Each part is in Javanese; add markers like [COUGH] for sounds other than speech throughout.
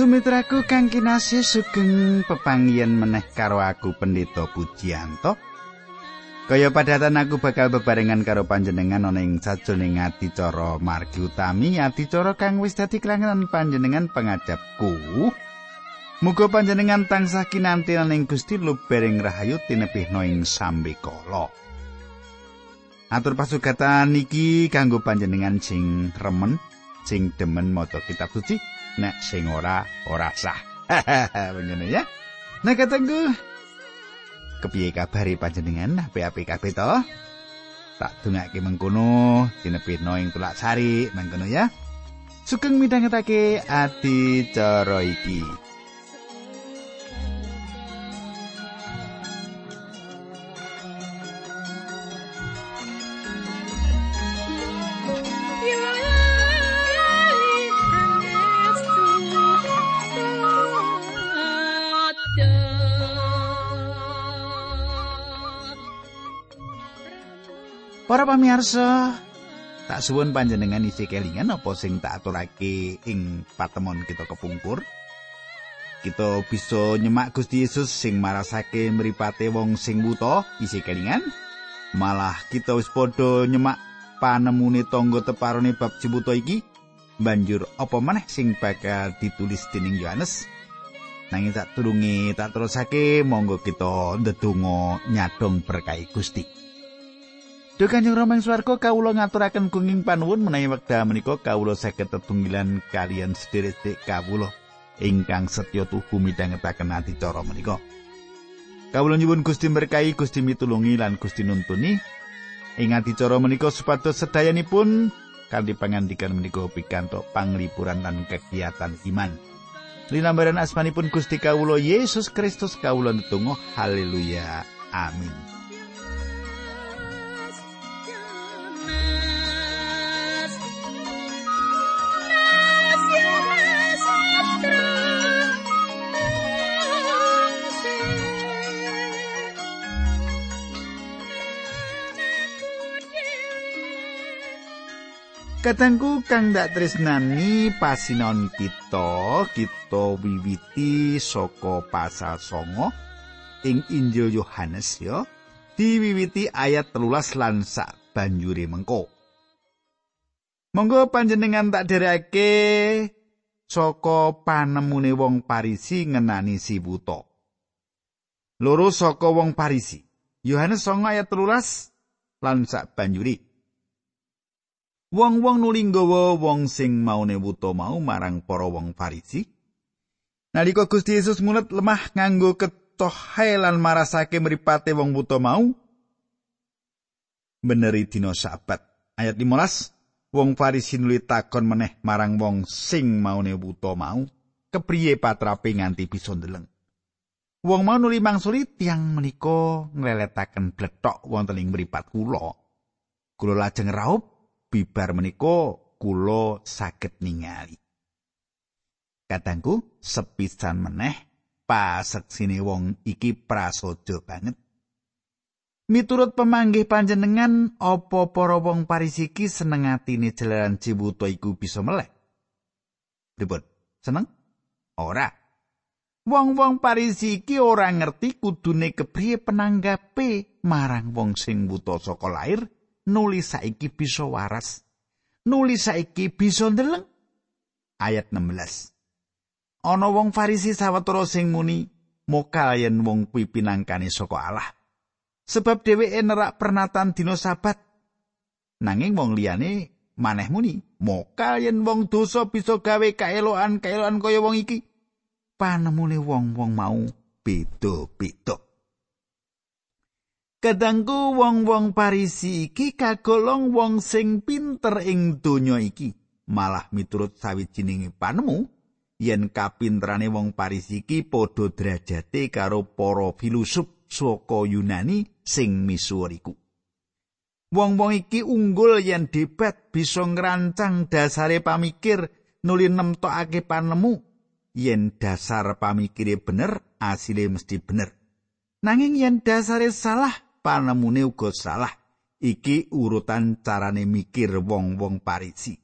Sumitraku kang kinasih sugeng pepanggihan meneh karo aku Pendeta Pujianto. Kaya padatan aku bakal bebarengan karo panjenengan ana ing sajroning adicara margi utami adicara kang wis dadi kelangenan panjenengan pangajapku. Muga panjenengan tansah kinanti ing Gusti lubering rahayu tinebihna ing sambekala. Atur pasugatan iki kanggo panjenengan sing remen, sing demen maca kitab suci. Nek sing ora ora sah. [LAUGHS] Ngene ya. Nek katengku kepiye kabare panjenengan apik-apik kabeh to? Tak dongake mengkono dinepitno ing tulak sari mengkono ya. Sugeng midhangetake ati cara iki. Para pamirsa, tak suwun panjenengan isi kelingan apa sing tak aturake ing patemon kita kepungkur. Kita bisa nyemak Gusti Yesus sing marasake mripate wong sing buta isi kelingan. Malah kita wis padha nyemak panemune tangga teparone bab cibuta iki. Banjur apa maneh sing bakal ditulis dening Yohanes? Nanging tak turungi tak terusake monggo kita ndedonga nyadong berkahi Gusti. Duh Kanjeng Rama ing swarga kawula ngaturaken gunging panuwun menawi wekdal menika kawula saged tetunggilan kalian sedherek kawula ingkang setya tuhu midhangetaken adicara menika. Kawula nyuwun Gusti berkahi, Gusti mitulungi lan Gusti nuntuni ing adicara menika supados sedayanipun kanthi pangandikan menika pikantuk panglipuran lan kegiatan iman. Linambaran asmanipun Gusti kawula Yesus Kristus kawula netunggal haleluya amin. Katangku kang dak tresnani pasinon kita, kita wiwiti saka pasal songo ing Injil Yohanes ya. Diwiwiti ayat telulas lan sak banjure mengko. Monggo panjenengan tak dereke saka panemune wong Parisi ngenani si buta. Loro saka wong Parisi. Yohanes 9 ayat telulas lan sak banjuri. Wong-wong nuli nggawa wong sing maune wuta mau marang para wong Farisi. Nalika Gusti Yesus mulet lemah nganggo ketohe lan marasake mripate wong wuta mau. Beneri dina sabat. Ayat 15. Wong Farisi nuli takon meneh marang wong sing maune wuta mau, kepriye patrape nganti bisa ndeleng. Wong mau nuli mangsuli tiang menika ngleletaken blethok wonten ing mripat kula. Kula lajeng raup bibar menika kula saged ningali. Katangku sepisan meneh paseksine wong iki prasaja banget. Miturut pemanggih panjenengan, apa para wong parisiki seneng atine jalaran cibuto iku bisa meleh? Ribut, seneng? Ora. Wong-wong parisiki ora ngerti kudune kepriye penanggape marang wong sing buta saka lair nuli saiki bisa waras. Nuli saiki bisa ndeleng. Ayat 16 ana wong farisi sawetara sing muni mokal yen wong kuwi pinangkane saka Allah. Sebab dheweke nerak pernatan dina sabat. Nanging wong liyane maneh muni mokal yen wong dosa bisa gawe kaeloan kaeloan kaya wong iki. Panemune wong-wong mau beda-beda Kadangku wong-wong Parisi iki kagolong wong sing pinter ing donya iki. Malah miturut sawijining panemu, yen kapinterane wong Parisi iki padha derajate karo para filosof saka Yunani sing misuwur iku. Wong-wong iki unggul yen debat bisa ngrancang dasare pamikir nuli nemtokake panemu yen dasar pamikire bener asile mesti bener. Nanging yen dasare salah panemune uga salah. Iki urutan carane mikir wong-wong Parisi.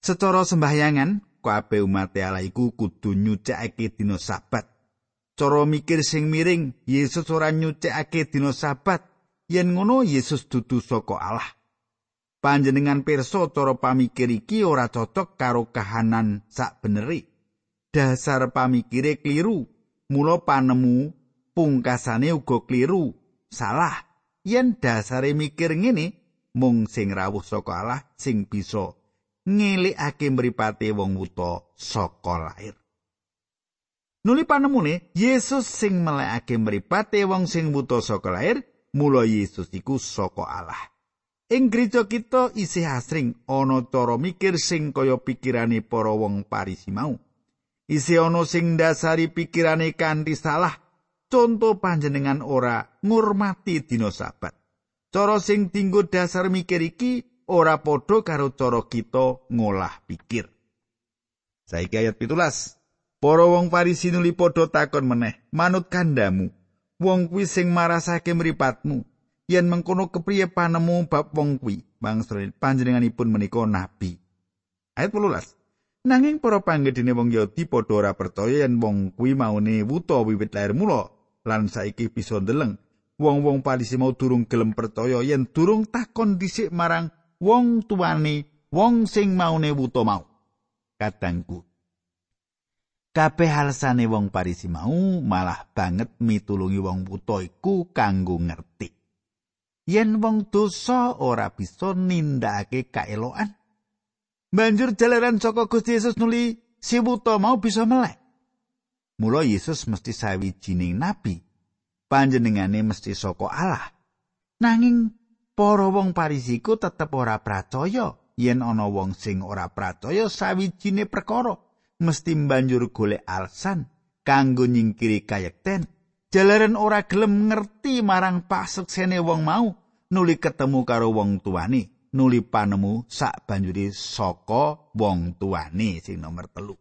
Secara sembahyangan, kabeh umat Allah iku kudu nyucikake dina sabat. Cara mikir sing miring, Yesus ora nyucikake dina sabat. Yen ngono Yesus dudu saka Allah. Panjenengan pirsa cara pamikir iki ora cocok karo kahanan sak beneri. Dasar pamikire kliru. Mula panemu pungkasane uga kliru. Salah. Yen dasare mikir ngene, mung sing rawuh saka Allah sing bisa ngelikake mripate wong wuta saka lair. Nuli panemune Yesus sing melekake mripate wong sing wuta saka lair, mula Yesus iku saka Allah. Ing gereja kita isih asring ana cara mikir sing kaya pikirane para wong Parisi mau. Isih ana sing dasari pikirane kanthi salah. Conto panjenengan ora ngurmati dina sabat. Cara sing dinggo dasar mikir iki ora padha karo cara kita ngolah pikir. Saiki ayat pitulas. Para wong Farisi nuli padha takon meneh, manut kandamu, wong kuwi sing marasake mripatmu, yen mengkono kepriye panemu bab wong kuwi? Bangsa panjenenganipun menika nabi. Ayat 18. Nanging para panggedene wong Yahudi padha ora percaya yen wong kuwi maune wuta wiwit lair mula lan saiki bisa ndeleng. Wong-wong Farisi mau durung gelem percaya yen durung takon dhisik marang wong tuane wong sing maune wuta mau. Kadangku. Kabeh halasane wong parisi mau malah banget mitulungi wong wuta iku kanggo ngerti. Yen wong dosa ora bisa nindakake kaeloan banjur jalaran saka Gusti Yesus nuli si wuta mau bisa melek. Mula Yesus mesti sawijining nabi panjenengane mesti saka Allah. Nanging para wong parisiku tetep ora percaya yen ana wong sing ora percaya sawijine perkara mesti banjur golek alasan kanggo nyingkiri kayekten. Jalaran ora gelem ngerti marang pasuksene wong mau nuli ketemu karo wong tuane nuli panemu sak banjuri saka wong tuane sing nomor telu.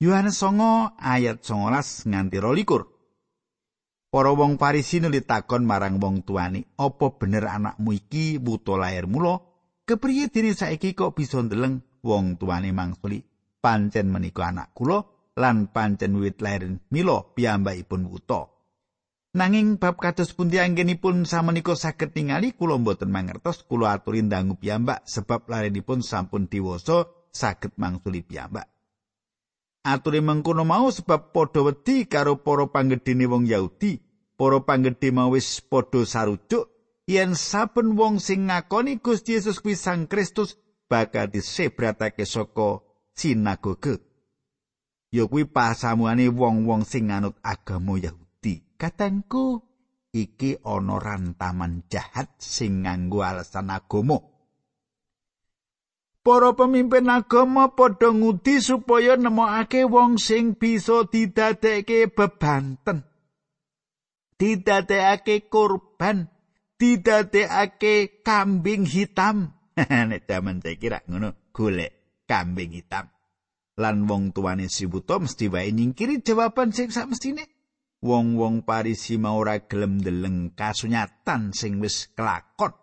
Yohanes songo ayat 19 nganti rolikur Para wong Farisi nuli takon marang wong tuani, "Apa bener anakmu iki buta lahir mula? Kepriye dene saiki kok bisa ndeleng?" Wong tuani mangsuli, "Pancen menika anak kula lan pancen wiwit lair mila piyambakipun buta." Nanging bab kados pundi anggenipun samenika saged ningali kula mboten mangertos kula aturi ndangu piyambak sebab larenipun sampun diwasa saged mangsuli piyambak. Ature mengkono mau sebab padha wedi karo para panggedhene wong Yahudi. Para panggedhe mau wis padha sarujuk yen saben wong sing ngakoni Gusti Yesus kuwi Sang Kristus bakal disebratake saka sinagoge. Ya kuwi pasamuane wong-wong sing nganut agama Yahudi. Katengku iki ana rantaman jahat sing nganggo alasan agama. Para pemimpin agama padha ngudi supaya nemokake wong sing bisa didadekke bebanten. Didadekake korban, didadekake kambing hitam. [LAUGHS] Nek jaman saiki ra ngono, golek kambing hitam. Lan wong tuane si buta mesti wae nyingkiri jawaban sing mestine. Wong-wong Parisi mau ora gelem ndeleng kasunyatan sing wis kelakon.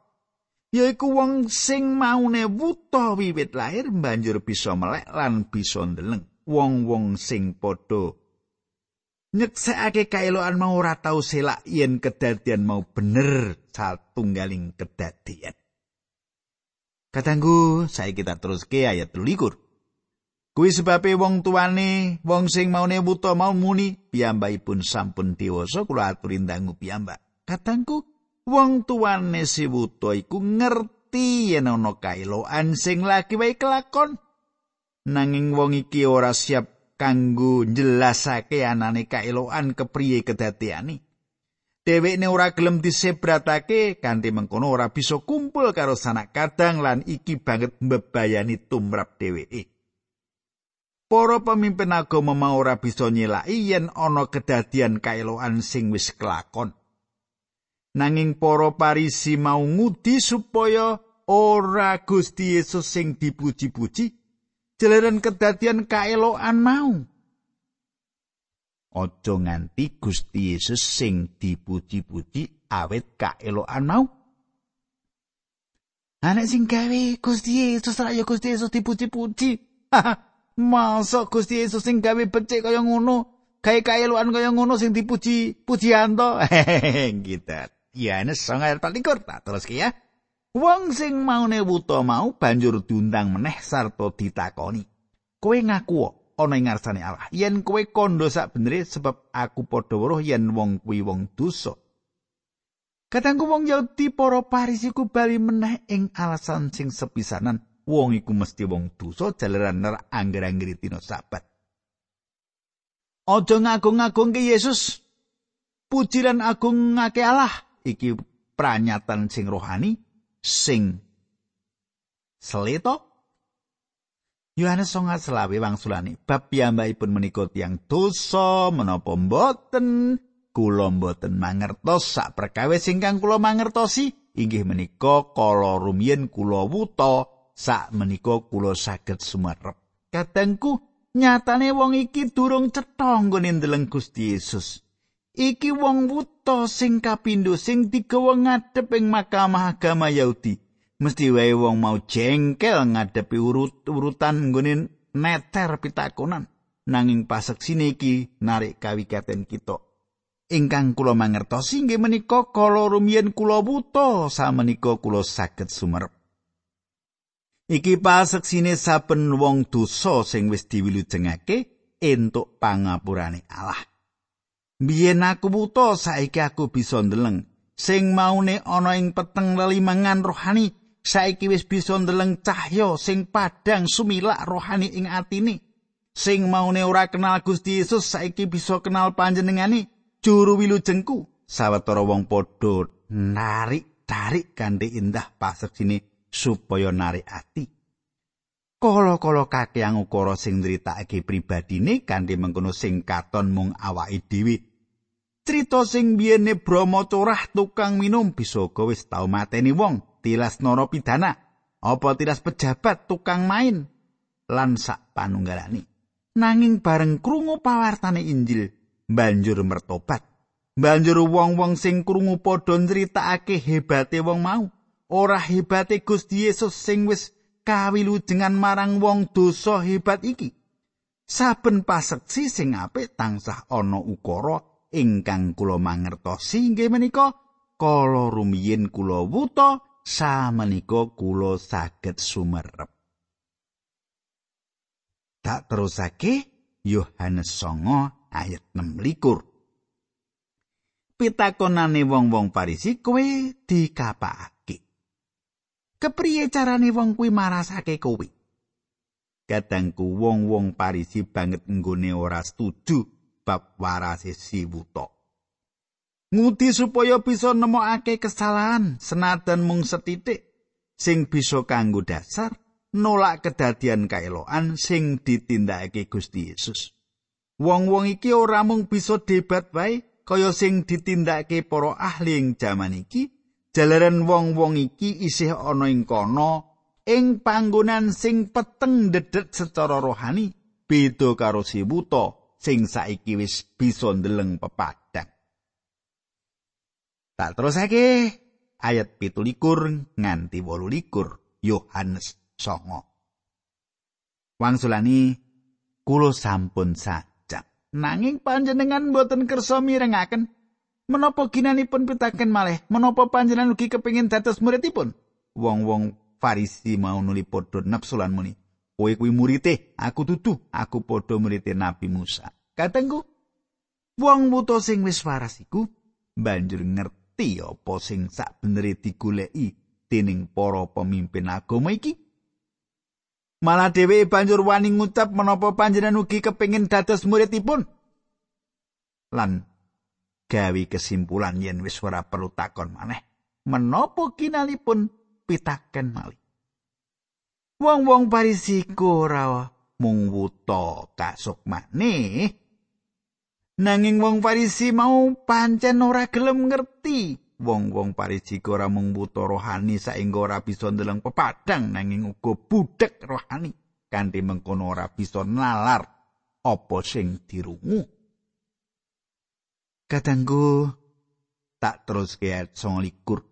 Yaiku wong sing maune wuta wiwit lair banjur bisa melek lan bisa ndeleng wong-wong sing padha nyeksekake kaeloan mau ora tau selak yen kedadian mau bener satunggaling kedadian Katanggu, saya kita terus ke ayat likur. Kuwi sebabe wong tuane, wong sing maune wuta mau muni, piyambakipun sampun dewasa kula aturi ndangu piyambak. Katanggu, wong tuane si wuta iku ngerti yen ana kailoan sing lagi wae kelakon. Nanging wong iki ora siap kanggo njelasake anane kailoan kepriye kedadeane dhewekne ora gelem disebratake kanthi mengkono ora bisa kumpul karo sanak kadang lan iki banget mbebayani tumrap dheweke. Para pemimpin agama mau ora bisa nyelaki yen ana kedadian kailoan sing wis kelakon. Nanging para parisi mau ngudi supaya ora Gusti Yesus sing dipuji-puji jalaran kedadian kaeloan mau Ojo nganti Gusti Yesus sing dipuji-puji awet kaeloan mau Anak sing gawe Gusti Yesus ra Gusti Yesus dipuji-puji Masuk Gusti Yesus sing gawe becik kaya ngono, gawe kaeluan kaya ngono sing dipuji pujian to. [LAUGHS] gitu. Ini sangat palikur tak terus ya. Wong sing maune wuta mau banjur diundang meneh sarta ditakoni. Kowe ngaku ana ing ngarsane Allah. Yen kowe kondo sak benere sebab aku padha weruh yen wong kuwi wong dosa. Katangku wong Yahudi para parisiku bali meneh ing alasan sing sepisanan wong iku mesti wong dosa jalaran ner angger-anggeri dina sabat. Aja ngagung-agungke Yesus. Puji lan agungake Allah iki pranyatan sing rohani sing seleto Yohanes songat selawe wangsulane bab piyambakipun menika tiyang dosa menapa mboten kula mboten mangertos sak perkawis ingkang kula mangertosi inggih menika kala rumiyin kula wuta sak menika kula saged sumerep. Kadangku nyatane wong iki durung cetha nggone ndeleng Gusti Yesus. Iki wong wuta sing kapindho sing digawa ngadep ing Mahkamah Agama Yahudi. Mesti wae wong mau jengkel ngadepi urut-urutan nggone neter pitakonan. Nanging paseksine iki narik kawikaten kita. Ingkang kula mangertosi inggih menika kala rumiyin kula wuta samenika kula saged sumerep. Iki paseksine saben wong dosa sing wis diwilujengake entuk pangapurane Allah. Biyen aku buta saiki aku bisa ndeleng. Sing maune ana ing peteng lelimangan rohani, saiki wis bisa ndeleng cahya sing padhang sumilak rohani ing atine. Sing maune ora kenal Gusti Yesus saiki bisa kenal panjenengane juru wilujengku. Sawetara wong padha narik-tarik kanthi indah paseksine supaya narik ati. Kala-kala kakeang ukara sing nritakake pribadine kanthi mengkono sing katon mung awake dhewe. Crita sing biyene Brahma curah tukang minum bisa uga wis tau mateni wong, tilas narapidana, apa tilas pejabat tukang main lan sak panunggalane. Nanging bareng krungu pawartane Injil, banjur mertobat. Banjur wong-wong sing krungu padha nritakake hebate wong mau. ora hebate Gusti Yesus sing wis kawilujengan marang wong dosa hebat iki. Saben paseksi sing apik tansah ana ukara ingkang kula mangertosi inggih menika kala rumiyin kula wuta samenika kula saged sumerep. Tak terusake Yohanes 9 ayat 6 likur. Pitakonane wong-wong Parisi kowe dikapake. kepriye carane wong kuwi marasake kowe kadangku wong-wong parisi banget nggone ora setuju bab warase si wuta ngudi supaya bisa nemokake kesalahan senadan mung setitik sing bisa kanggo dasar nolak kedadian kaeloan sing ditindakake Gusti Yesus. Wong-wong iki ora mung bisa debat wae kaya sing ditindakake para ahli ing jaman iki. Jalaran wong-wong iki isih ana ing kono ing panggonan sing peteng dedet secara rohani beda karo si buta sing saiki wis bisa ndeleng pepadang tak terusake ayat pitulikur nganti wolu likur Yohanes songo wangsulani kulo sampun sajak nanging panjenengan boten kersa mirengaken Menapa ginanipun pitaken malih? Menapa panjenengan ugi kepingin dados muridipun? Wong-wong Farisi mau nuli padha nafsu lan muni, "Kowe kuwi murite, aku dudu, aku padha murite Nabi Musa." Katengku, wong wuto sing wis waras iku banjur ngerti apa sing sak benere digoleki dening para pemimpin agama iki. Malah dheweke banjur wani ngucap menapa panjenengan ugi kepingin dados muridipun. Lan gawe kesimpulan yen wis ora perlu takon maneh menapa kinalipun pitaken malih wong-wong parisi ora mung wuta kasuk maneh nanging wong parisi mau pancen ora gelem ngerti. Wong-wong parisi ora mung wuta rohani saengga ora bisa ndeleng pepadang nanging uga budhek rohani. Kanthi mengkono ora bisa nalar apa sing dirungu? Kadangku tak terus ke ayat likur.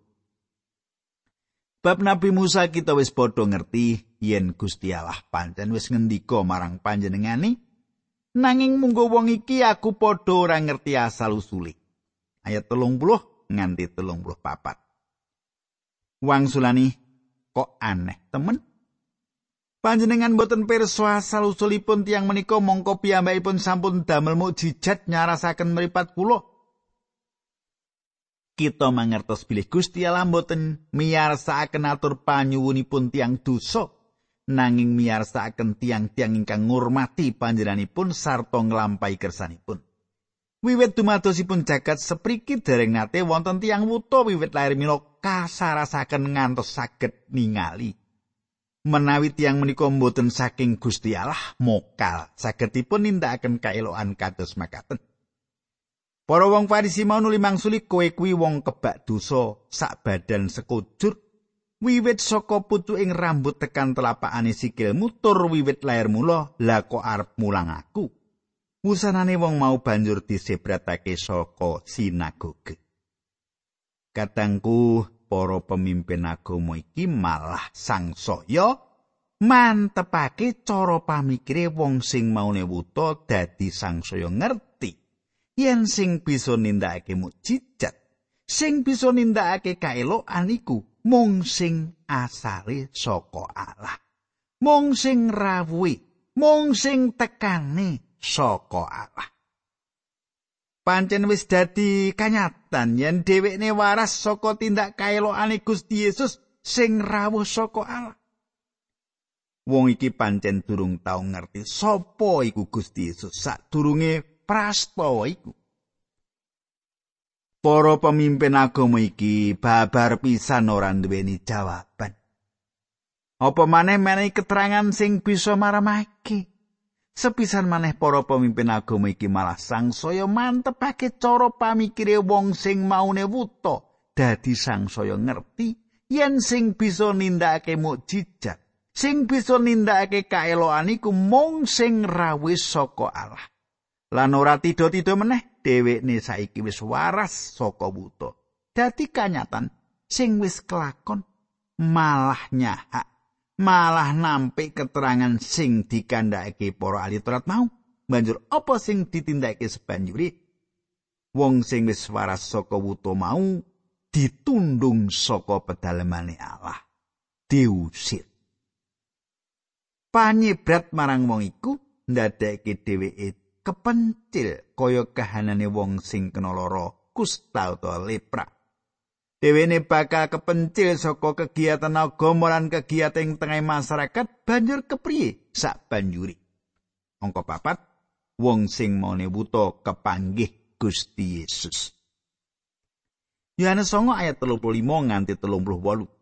Bab Nabi Musa kita wis padha ngerti yen Gusti Allah pancen wis ngendika marang panjenengane nanging munggo wong iki aku padha ora ngerti asal usule. Ayat 30 nganti 34. Wang sulani kok aneh temen Panjenengan boten pirsa asal usulipun tiang menika mongko piyambakipun sampun damel mukjizat nyarasaken mripat kula. Kita mangertos bilih Gusti Allah boten miyarsakaken atur panyuwunipun tiang dosa nanging miyarsakaken tiang-tiang ingkang ngurmati panjenenganipun sarta nglampahi kersanipun. Wiwit dumadosipun jagat sepriki dereng nate wonten tiang wuta wiwit lair mila kasarasaken ngantos saged ningali. menawi tiang menika mboten saking Gusti Allah mokal sagedipun nindakaken kaelokan kados makaten Para wong Farisi mau nuli mangsuli kowe kuwi wong kebak dosa sak badan sekujur. Wiwit saka pucuking rambut tekan telapakane sikilmu tur wiwit lair mula la kok arep mulang aku? Wusanane wong mau banjur disebratake saka sinagoge. Katangku para pemimpin agama iki malah sangsaya mantepake cara pamikire wong sing maune wuta dadi sangsaya ngerti yen sing bisa nindakake mukjizat sing bisa nindakake kaelokan iku mung sing asale saka Allah mung sing rawuhi mung sing tekane saka Allah pancen wis dadi kanyatan yen dhewekne waras saka tindak kaelokane Gusti Yesus sing rawuh saka Allah. Wong iki pancen durung tau ngerti sapa iku Gusti Yesus sadurunge prastawa iku. Para pemimpin agama iki babar pisan ora duweni jawaban. Apa maneh menehi keterangan sing bisa maramake? Sepisan maneh para pemimpin agama iki malah sangsaya mantepake cara pamikire wong sing maune wuta dadi sangsaya ngerti yen sing bisa nindakake mukjizat sing bisa nindakake kaeloan iku mung sing rawis saka Allah lan ora tido-tido meneh dhewekne saiki wis waras saka wuta dadi kanyatan sing wis kelakon malah nyahak malah nampik keterangan sing dikandhakake para ahli Taurat mau. Banjur apa sing ditindakake sebanjuri? Wong sing wis waras saka wuta mau ditundung saka pedalemane Allah. Diusir. Panyibrat marang wong iku ndadekake dheweke kepencil kaya kahanane wong sing kena lara kusta utawa lepra. Dewene bakal kepencil saka kegiatan agama lan kegiatan ing tengah masyarakat banjur kepriye sak banjuri. Angka papat wong sing mone buta kepanggih Gusti Yesus. Yohanes 9 ayat 35 nganti 38.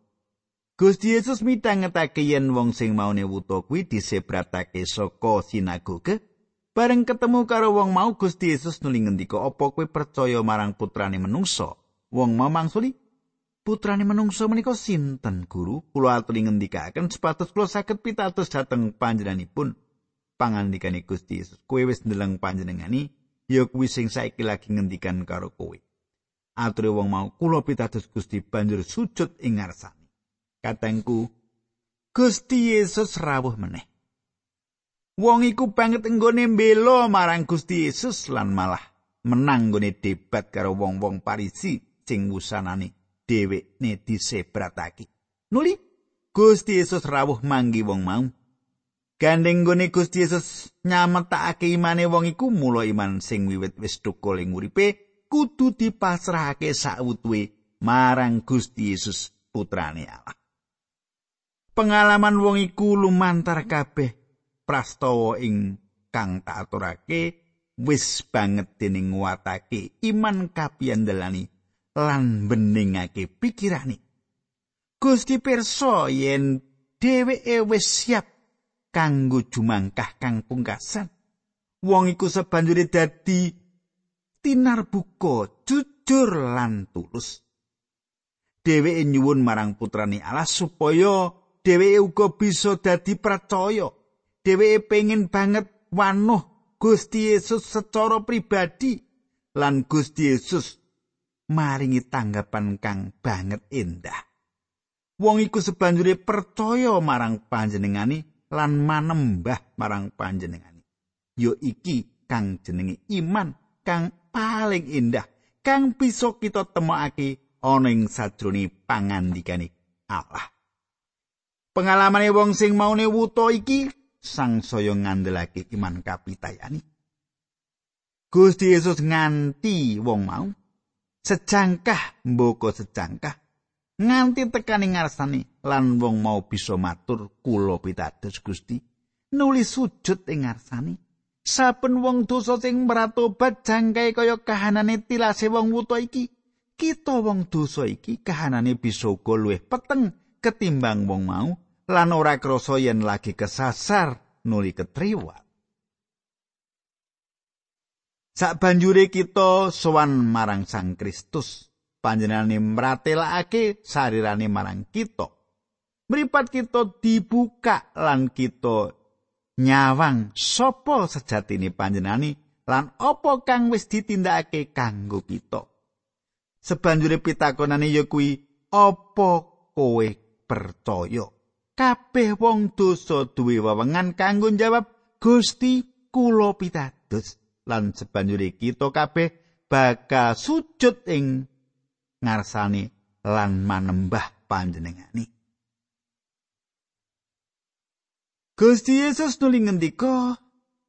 Gusti Yesus mitangetake yen wong sing maune wuta kuwi disebratake saka sinagoge bareng ketemu karo wong mau Gusti Yesus nuli ngendika apa kowe percaya marang putrane menungso? Wong mau mangsuli putrane menungso menika sinten guru? Kula aturi ngendikaken sepatus kula saged pitados dhateng panjenenganipun. Pangandikane Gusti Yesus kowe wis ndeleng panjenengani ya kuwi sing saiki lagi ngendikan karo kowe. Aturi wong mau kula pitados Gusti banjur sujud ing ngarsane. Katengku Gusti Yesus rawuh meneh wong iku banget enggone mbela marang Gusti Yesus lan malah menang gone debat karo wong-wong Parisi sing wusanane dhewekne disebratake. Nuli Gusti Yesus rawuh manggi wong mau. Gandeng gone Gusti Yesus nyametakake imane wong iku mula iman sing wiwit wis thukul ing uripe kudu dipasrahake sawutuwe marang Gusti Yesus putrane Allah. Pengalaman wong iku lumantar kabeh prastawa ing kang tak aturake wis banget dening nguatake iman kapiandelani lan beningake pikirane. Gusti pirsa yen dheweke wis siap kanggo jumangkah kang pungkasan. Wong iku sabanjure dadi tinar buka jujur lan tulus. Dheweke nyuwun marang putrane Allah supaya dheweke uga bisa dadi percaya. Dheweke pengen banget wanuh Gusti Yesus secara pribadi lan Gusti Yesus maringi tanggapan kang banget indah. wong iku sebanjure percaya marang panjenengani lan manembah marang panjenengani yo iki kang jenenge iman kang paling indah kang bisa kita temokake ana ing sajroning pangandikane Allah pengalamane wong sing maune wuta iki sang saya ngandelake iman kapitayani Gusti Yesus nganti wong mau sejangkah mboko sejangkah nganti tekaning ngarsane lan wong mau bisa matur kula pitados Gusti nuli sujud ing ngarsane. Saben wong dosa sing meratobat jangkae kaya kahanane tilase wong wuta iki kita wong dosa iki kahanane bisa uga luwih peteng ketimbang wong mau lan ora krasa yen lagi kesasar nuli ketriwa Sak banjure kita sowan marang Sang Kristus, panjenengane mratelakake sarirane marang kita. Mripat kita dibuka lan kita nyawang sapa sejatine panjenengane lan apa kang wis ditindakake kanggo kita. Sebanjure pitakonane ya kuwi apa kowe percaya? Kabeh wong dosa duwe wewengan kanggo jawab Gusti kula pitados. lan sebanjure kita kabeh bakal sujud ing ngarsane lan manembah panjenengane. Gusti Yesus nuli ngendika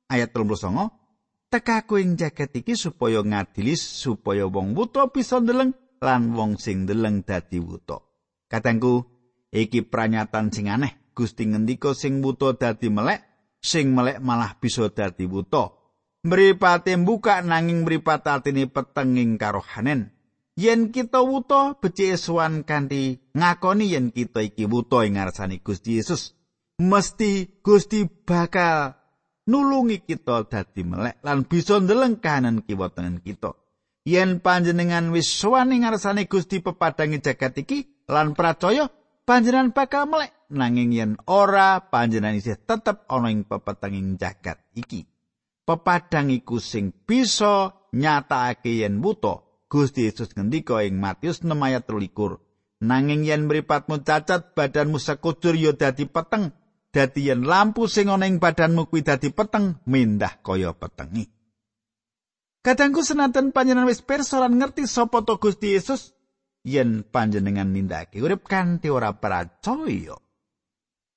ayat 39 tekaku ing jagat iki supaya ngadili supaya wong buta bisa ndeleng lan wong sing ndeleng dadi wuta. Katengku iki pranyatan sing aneh. Gusti ngendika sing buta dadi melek sing melek malah bisa dadi wuta. mripate buka nanging mripat atine petenging karohanen. Yen kita wuta becik suwan kanthi ngakoni yen kita iki wuta ing ngarsane Gusti Yesus. Mesti Gusti bakal nulungi kita dadi melek lan bisa ndeleng kahanan kiwa tengen kita. Yen panjenengan wis suwan ing ngarsane Gusti pepadangi jagat iki lan percaya panjenengan bakal melek. Nanging yen ora panjenengan isih tetep ana ing pepetenging jagat iki. Pepadang iku sing bisa nyatakake yen wuta. Gusti Yesus ngendika ing Matius 6 ayat 23 nanging yen mripatmu cacat badanmu sekujur ya dadi peteng. Dadi yen lampu sing ana ing badanmu kuwi dadi peteng mindah kaya petengi. Kadangku senajan panjenengan wis pirsa lan ngerti sapa to Gusti Yesus yen panjenengan nindakake urip kanthi ora percaya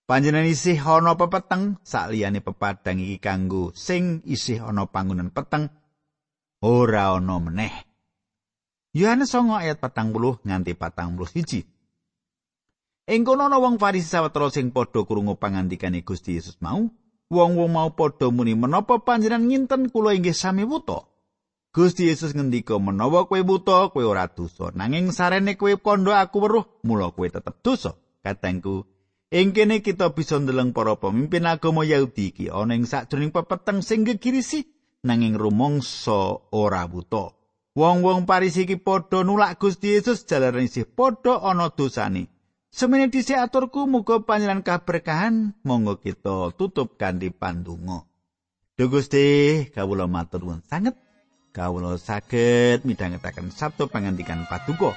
Panjenengan isih ana pepeteng sakliyane pepadang iki kanggo sing isih ana pangunan peteng ora ana meneh. Yohanes 9 ayat 40 nganti 41. Ing kono ana wong Farisi sawetara sing padha krungu pangandikane Gusti Yesus mau, wong-wong mau padha muni menapa panjenengan nginten kula inggih sami wuta. Gusti Yesus ngendika menawa kowe buta kowe ora dosa nanging sarene kowe kandha aku weruh mula kowe tetep dosa. Katengku Ing kene kita bisa ndeleng para pemimpin agama Yahudi iki ana ing sakjroning pepeteng sing gegirisi nanging rumangsa ora buta. Wong-wong Paris iki padha nulak Gusti Yesus jalaran isih padha ana dosane. Semene dhisik aturku muga panjenengan kaberkahan monggo kita tutup kanthi pandonga. Duh Gusti, kawula matur nuwun sanget. Kawula saged midhangetaken sabtu pangandikan paduka.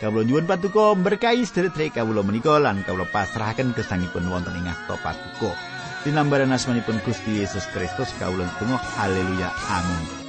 Kawula nyuwun patuko berkahi sedherek kawula menika lan kawula pasrahaken gesangipun wonten ing asta patuko. Dinambaran asmanipun Gusti Yesus Kristus kawula tunggu haleluya amin.